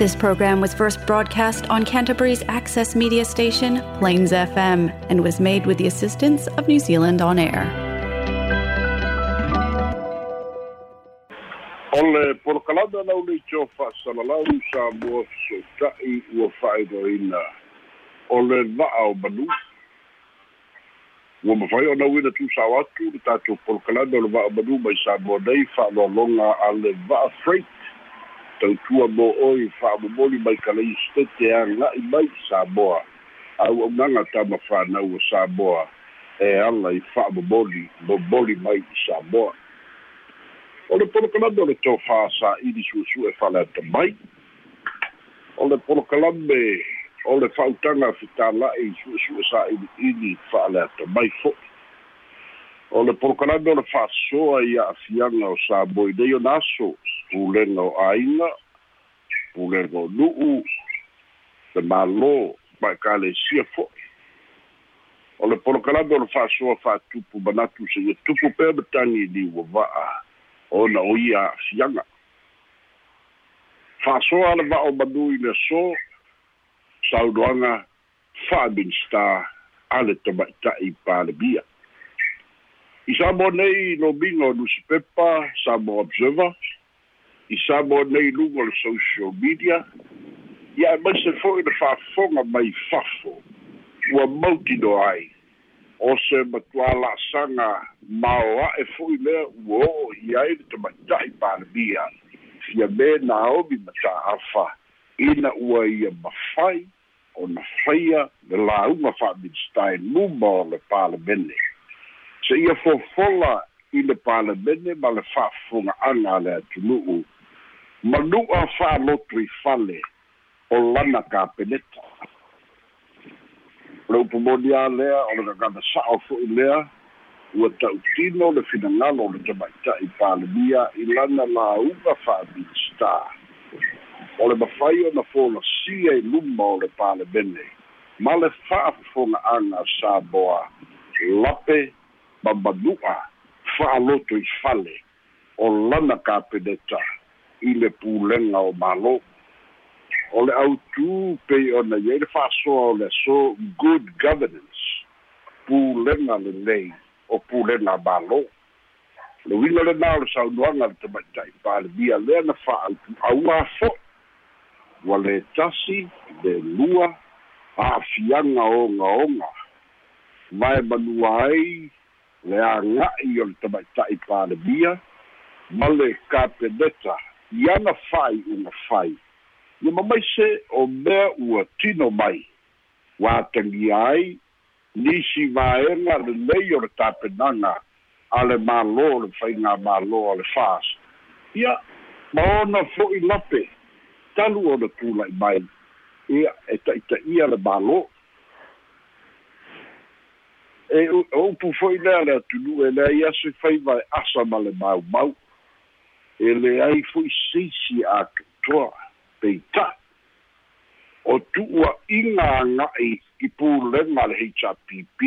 This program was first broadcast on Canterbury's access media station, Plains FM, and was made with the assistance of New Zealand On Air. Ole polokalada lau le tio whaasalalau sa mua so tai ua whaeroina o le vaa o manu. Ua mawhai o nau ina tu sa watu le tātou polokalada o le vaa o manu mai sa mua nei whaaloalonga a le vaa freight tautua mo oi fa'amomoli mai kalai stete aga'i mai samoa. Au'aunaga tama fanau o samoa. E ala i fa'amomoli momoli mai i samoa. O le polokalame o le tofā sa'ili su'esu'e fale atamai o le polokalame o le fa'autaga fitala'i su'esu'e sa'ili'ili fa'ale atamai fo'i o le polokalame o le fa'asoa ia afiaga o sa moi nei ona aso pulega o āiga pulega o nu'u le mālō ma ekalesia fo'i o le polokalame o le fa'asoa fa'atupu manatu seia tupu pea ma tagi ni ua va'a. Ona o ia a'afiaga fa'asoa le va'o manu i le aso saunoaga fa'aminista a le tama'ita'i palemia i sa mo nei bingo nusi pepa sa mo observer i sa mo nei lungo le social media ia mai se fo'i le fa'afoga mai fafo ua mautino ai. O se matua la'asaga maoa'e fo'i lea ua o'o i ai le tamaita'i palemia fia me naomi ma ta'afa ina ua ia mafai ona faia le lauga fa'aministai luma o le palemene se ia fofola i le palemene ma le fa'afoga'aga a le atunu'u manu'a fa'aloto i fale o lana kapeneta o le upomoni a lea o le gagana sa'o fo'i lea ua ta'utino le finagalo o le tama'ita'i palemia i lana lauga fa'aminista o le mafai ona folasia i luma o le palemene ma le fa'afofoga'aga saboa lape mamanu'a fa'aloto i fale o lana kapeneta i le pulega o mālō o le autū pei ona iai le fa'asoa o le aso good governance pulega lelei o pulega mālō le uiga lenā o le saunoaga le tamaita'i palemia lea na fa'autu'aua fo'i ua lē tasi le lua a'afiaga ogaoga mae manua ai le aga'i o le tamaita'i palemia ma le kapeneta i ana fai ia mamaise o mea ua tino mai. Ua tagia ai nisi vaega lelei o le tapenaga a le mālō le faiga mālō a le fas ia ma ona fo'i lape talu ona tula'i mai. Ia e ta'ita'ia le mālō e o upu fo'i lea le atunu e lea ia se fai vai asa ma le maumau e leai fo'i seisi a toa peita o tu'ua'iga aga'i i pulega le hrpp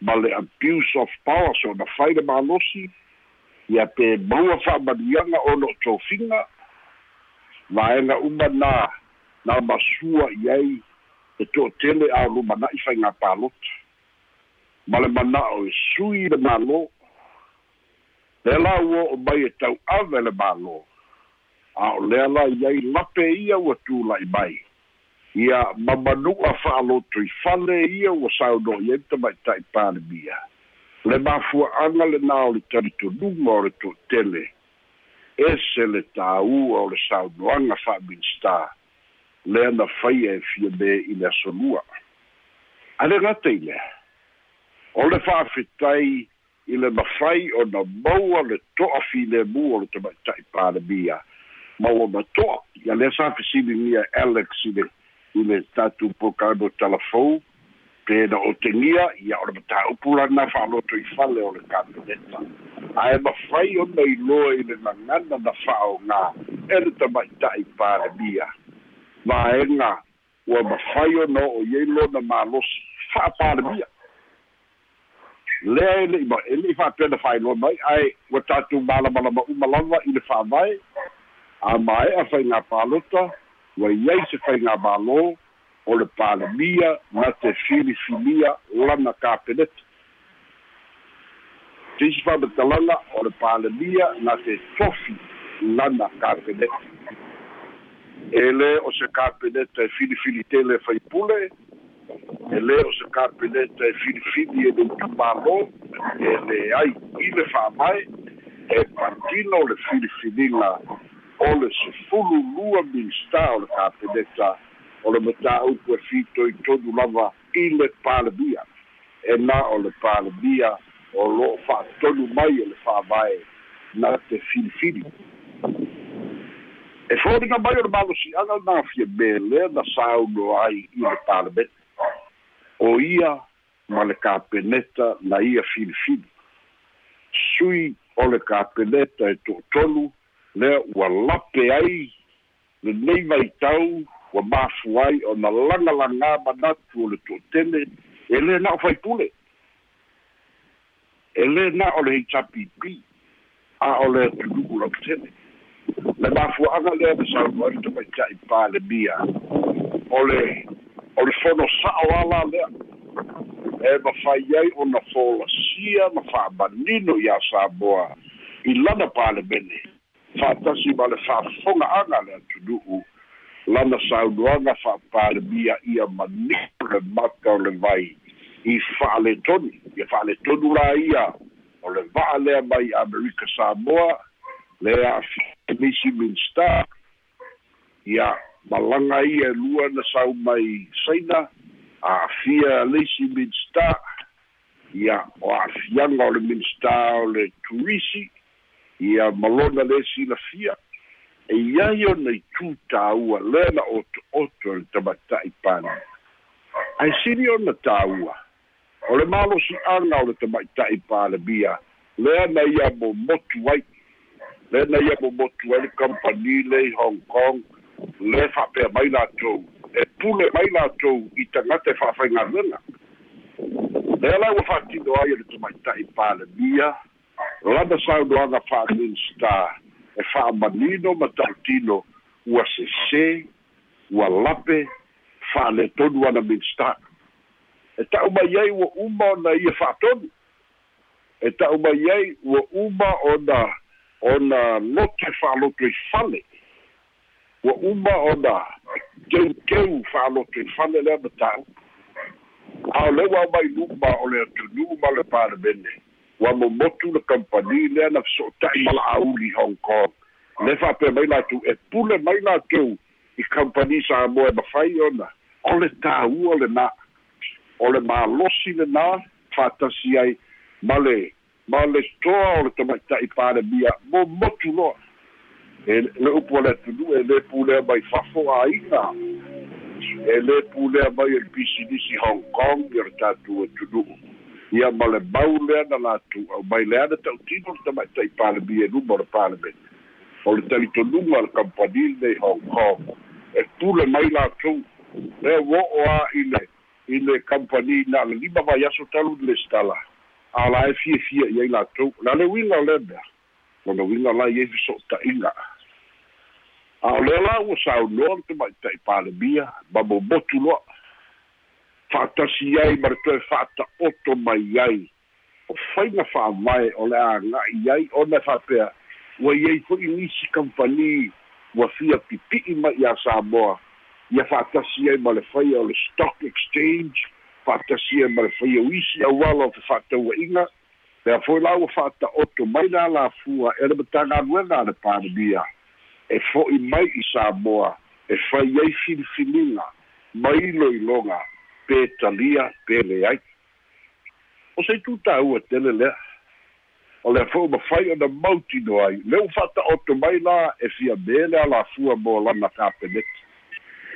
ma le abuse of power, so na fai le malosi, ia pe maua fa'amanuiaga o lo'o tofiga vaega uma na na masua i ai e to'atele a lumana'i faigā palota ma le mana'o e sui le mālō le la ua o mai e tau'ave le mālō a o lea la iai lape ia ua tula'i mai. Ia mamanu'a fa'aloto i fale ia ua sauno'i ai tamaita'i palemia le mafua'aga lenā o le talitonuga o le to'atele ese le tāua o le saunoaga fa'aminista lea na faia e fia me i le asonua a le lea. O le i le mafai ona maua le to'a filemu o le tamaita'i palemia maua mato'a ia lea sa fesiligia alex i le i le tatou pokano talafou pe na o tegia ia o le mataupu lana fa'aloto i fale o le kapeneta ae mafai ona iloa i le nagana na fa'aogā e le tamaita'i palemia vaega ua mafai ona o'o iai lona malosi. Fa'apalemia lea e le'i ma e le'i fa'apena fa'ailoa mai ae ua tatou malamalama uma lava i le fa'avae a mae'a faigā palota ua iai se faigā mālō o le palemia na te filifilia lana kapeneta tisi fa'amatalaga o le palemia na te tofi lana kapeneta e o se kapeneta e filifili tele faipule e lē o se kapeneta e filifili e lei tamālō e leai i le fa'amae e patino le filifiliga o le sefulu lua minista o le kapeneta o le mataupu e fitoitonu lava i le palemia e na o le palemia o lo'o fa'atonu mai e le fa'avae na te filifili e foliga mai o le malosi'aga na afia lea na sauno ai i le palemeta o ia ma le kapeneta na ia filifili sui o le kapeneta e to'atolu lea ua lape ai lenei ua mafu ai ona lagalagā manatu o le to'atele e lē na o faipule e lē na o le heitapipi a o le tunu'u lautele le mafua'aga lea le saunoai le tamaita'i palemia o le o le fonosa'o ala e mafai ai ona folasia ma fa'amanino iā samoa. I lana palemene fa'atasi ma le fa'afoga'aga le atunu'u. Lana saunoaga fa'apalemia ia maniko le maka o le vai i fa'aletonu ia fa'aletonu la ia. O le va'a lea mai amerika samoa lea afisi minsta ia malaga ia lua na sau mai saina a'afia leisi minsta ia o a'afiaga o le minsta o le turisi ia malona le silafia e iai ona i tutāua lea na oto'oto le tamata'i pana ae sili ona tāua o le malosi'aga o le tama'ita'i palemia lea na ia momotu ai lea na ia momotu ai le kampani lei hong kong le fa'apea mai latou e pule mai latou i tagata e fa'afaigaluega lea ua fa'atino ai e le tama'ita'i palemia lana saunoaga fa'aminista e fa'amanino ma ta'utino ua sesē ua lape fa'aletonu ana minista e ta'u mai ai ua uma ona ia fa'atonu e ta'u mai ai ua uma ona ona loto e fa'aloto i fale ua uma ona keukeu fa'aloto i fale lea mata'u a o le ua mai luma o le atunuu ma le palemene ua momotu le kampani lea na feso'ota'i ma la'auli hong kong. Le fa'apea mai latou e pule mai latou i kampani samoa e mafai ona o le tāua lenā o le malosi lenā fa'atasi ai ma le ma le toa o le tamaita'i palemia momotu loa. E le upu o le atunu e lē pulea mai fafo āiga e lē pulea mai e le pisinisi hong kong i o le tatou atunu'u ia ma le mau lea na latou au mai lea na ta'utino le tamaita'i palemia e luma o le palemene o le talitonuga le kampani nei hong kong. E pule mai latou lea uo'o a i le i le kampani na le lima vai aso talu le stala. A la e fiafia i ai latou la le uiga o le mea lona uiga lai ai feso'ota'iga a o lea la ua saunoa le tamaita'i palemia ma momotu loa. Fa'atasi ai ma le toe fa'ata'oto mai ai. O faiga fa'avae o le aga'i ai ona fa'apea ua iai fo'i nisi kampani ua fia pipi'i mai iā samoa. Ia fa'atasi ai ma le faia o le stock exchange fa'atasi ai ma le faia o isi auala o te fa'ataua'iga pea foi la ua fa'ata'oto mai la lafua e le matagaluega a le palemia e fo'i mai i samoa e fai ai filifiliga ma iloiloga pe talia pe leai o se tutāua tele lea. O le fo'u mafai ona mautino ai. Le u fa'ata'oto mai la e fia me le alafua mo lana kapeneti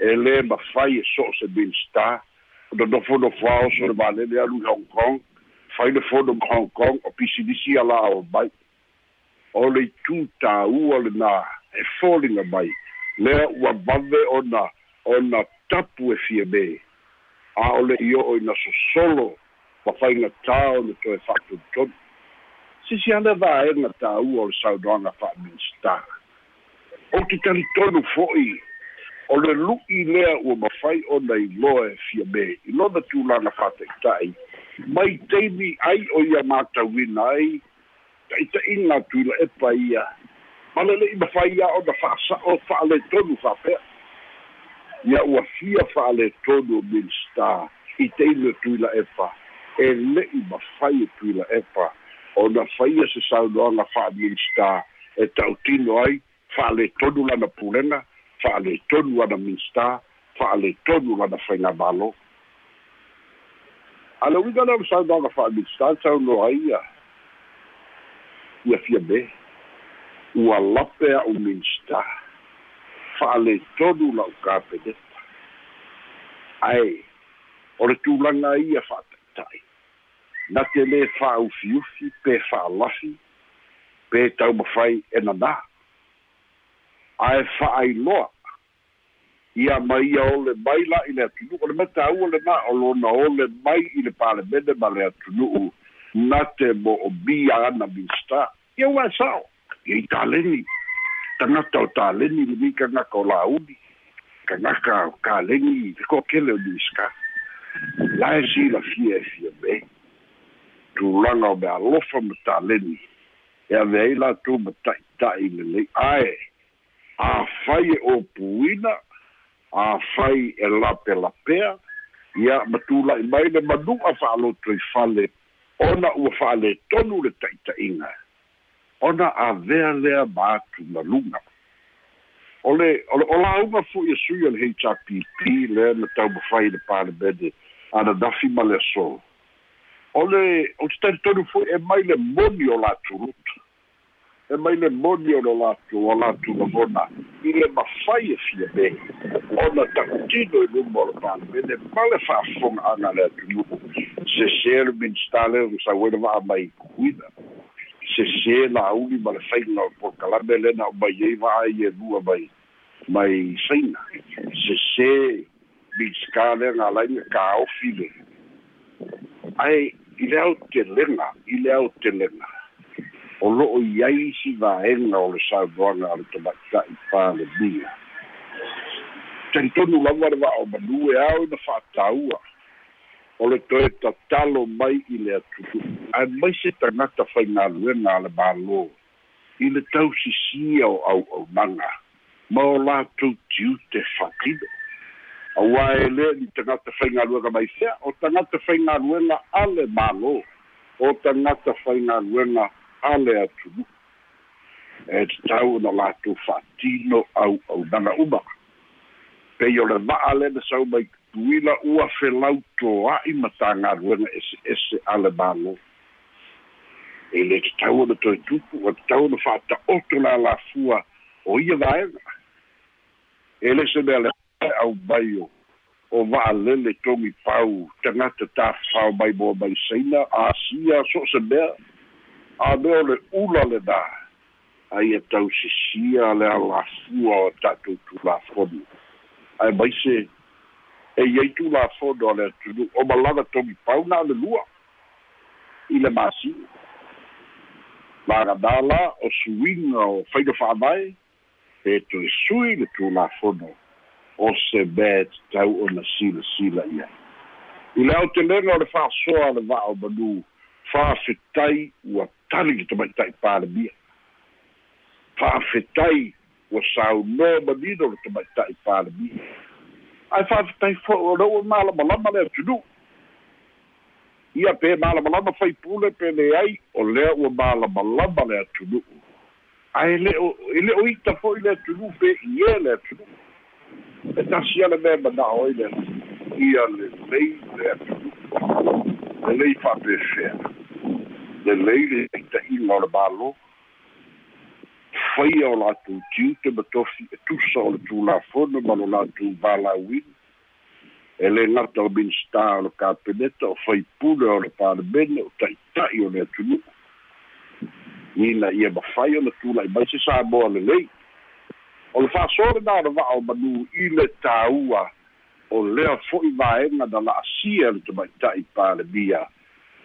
e lē mafai e so'o se minsta ona nofonofo ao so le malele alu i hong kong. Fai le fono ma hong kong o pisilisi ala o mai. O le tutāua lenā e foliga mai. Lea ua mave ona ona tapu e fia me. A o le i'o'o ina sosolo mafaiga tā ona toe fa'atonutonu sisi ana vaega tāua o le saunoaga fa'aminista o te talitonu fo'i o le lu'i lea ua mafai ona iloa e fia me. I lona tulaga fa'ataʻitaʻi mai taimi ai o ia matauina ai ta'itaʻiga atu i la epa ia ma le le'i mafai ia ona fa'asa'o fa'aletonu fa'apea ia ua fia fa'aletonu o minstar i teile atu i la epa. E le'i mafai atu i la epa. Ona faia se saunoaga fa'aminstar e ta'utino ai fa'aletonu lana pulega fa'aletonu ana minsta fa'aletonu lana faiga malo a le uiga le masaunaga fa'aminsta saunoa ia. Ia fia me ua lape a'u minsta. Fa'aletonu la'u kapeneta ae o le tulaga ia fa'ata'ita'i na te lē fa'aufiufi pe fa'alafi pe taumafai e nanā ae fa'ailoa ia mai ia ole mai la i le atunu'u o le mataua lenā o lona ole mai i le palemene ma le atunu'u na te mo o bia ana minsta. Ia ua sao ia i taleni tagata o taleni le mi kagaka o launi. Kagaka o kalegi le kokele o niska la e silafia e fia me. Tulaga o me alofa ma taleni. E ave ai latou ma ta'ita'i lelei ae afai e opuina afai e lapelapea ia matula'i mai le manu'a fa'aloto i fale ona ua fa'aletonu le ta'ita'iga ona avea lea ma atu maluga o le o lauga fo'i e sui o le hrpp lea na taumafai le palemene ana nafi ma le aso o le o te talitonu fo'i e mai le moni o latulutu e mai le moni o lo latu o latu lavona i le mafai e fia me ona takutino i luma o le palemene ma le fa'afogaʻaga le atunu'u sesē le minista lea le sauele va'a mai kukuina sesē lauli ma le faiga o polokalame lena o mai ai va'a i e lua mai mai saina. Sesē minsika lea galaiga kaofi le ae i le. Au telega i le au telega o lo'o i ai isi vaega o le saunoaga a le tamaʻitaʻi palemia talitonu lava le va'aomanū e ao ina fa'atāua o le toe tatalo mai i le atutu ae mai se tagata faigaluega a le mālō i le tausisia o au'aunaga ma o latou tiu te fatino auā e lea ni tagata faigaluega mai fea o tagata faigaluega a le mālō o tagata faigaluega ale atu. E tatau tau na lātou auaunaga au uma. Pei o le va'a le na sau mai tuila ua whelau tō a i mata ngā ruenga ese ese ale mālo. E le te tau na toi tupu, o te tau na whāta oto la la fua o ia vaenga. E le se mea le au mai o o waa lele tongi pau, tangata tā whao mai mo mai seina, a sia so se mea, a leo le ula le da ai e tau se sia le fua o tatu tu la fono ai mai se e iei tu la fono le tunu o malanga tomi pau na le lua. I le masi. Lara dala o suinga o whaida whanai e tu e sui le tu la fono o se bet tau o na sila sila ia. I leo te lenga o le whasoa le vao manu fa'afetai ua tali ki tamaita'i palemia fa'afetai ua saunoa manino le tamaita'i palemia ae fa'afetai fo'i o leu malamalama le atunu'u ia pe malamalama faipule pe leai o lea ua malamalama le atunu'u ae le i le o ita fo'i le atunu'u pe ie le atunu'u e tasi ale mea mana'o ai le ia lelei le atunu'u lelei fa'apefea le lei le itaʻiga o le mālō faia o latou tiu te matofi e tusa o le tulafono ma lo latou valauina e le gata o minista o le kapeneta o faipule o le palemene o taʻitaʻi o le atunuu ina ia mafai o le tulaʻi mai se sa moa lelei o le fa'asole o le va'a o manū i le tāua o lea fo'i vaega na la'asia le tamaita'i palemia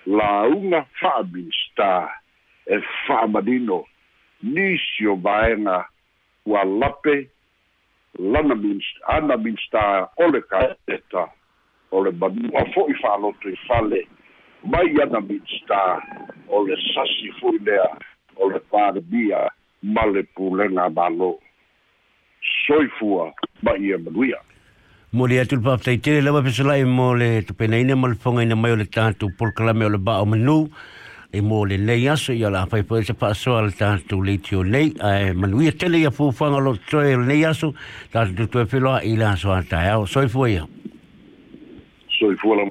lauga fa'amista e fa'amanino nisi o vaega ua lape lana minsta ana minsta ole ka eta. O le manua fo'i fa'aloto i fale mai ana minsta o le sasi fo'i lea o le le pulega soifua ma ia manuia. Mo le atu pa tai tele lava pesalai mo le tupenaina ma le fonga ina mai o le tātou polkalame o le ba o manu e mō le lei aso i ala apai poe te pāso ala tātou le tio lei e manuia tele ia fūwhanga lo toe le lei aso tātou tue whiloa i la aso a tāiao soifua ia soifua la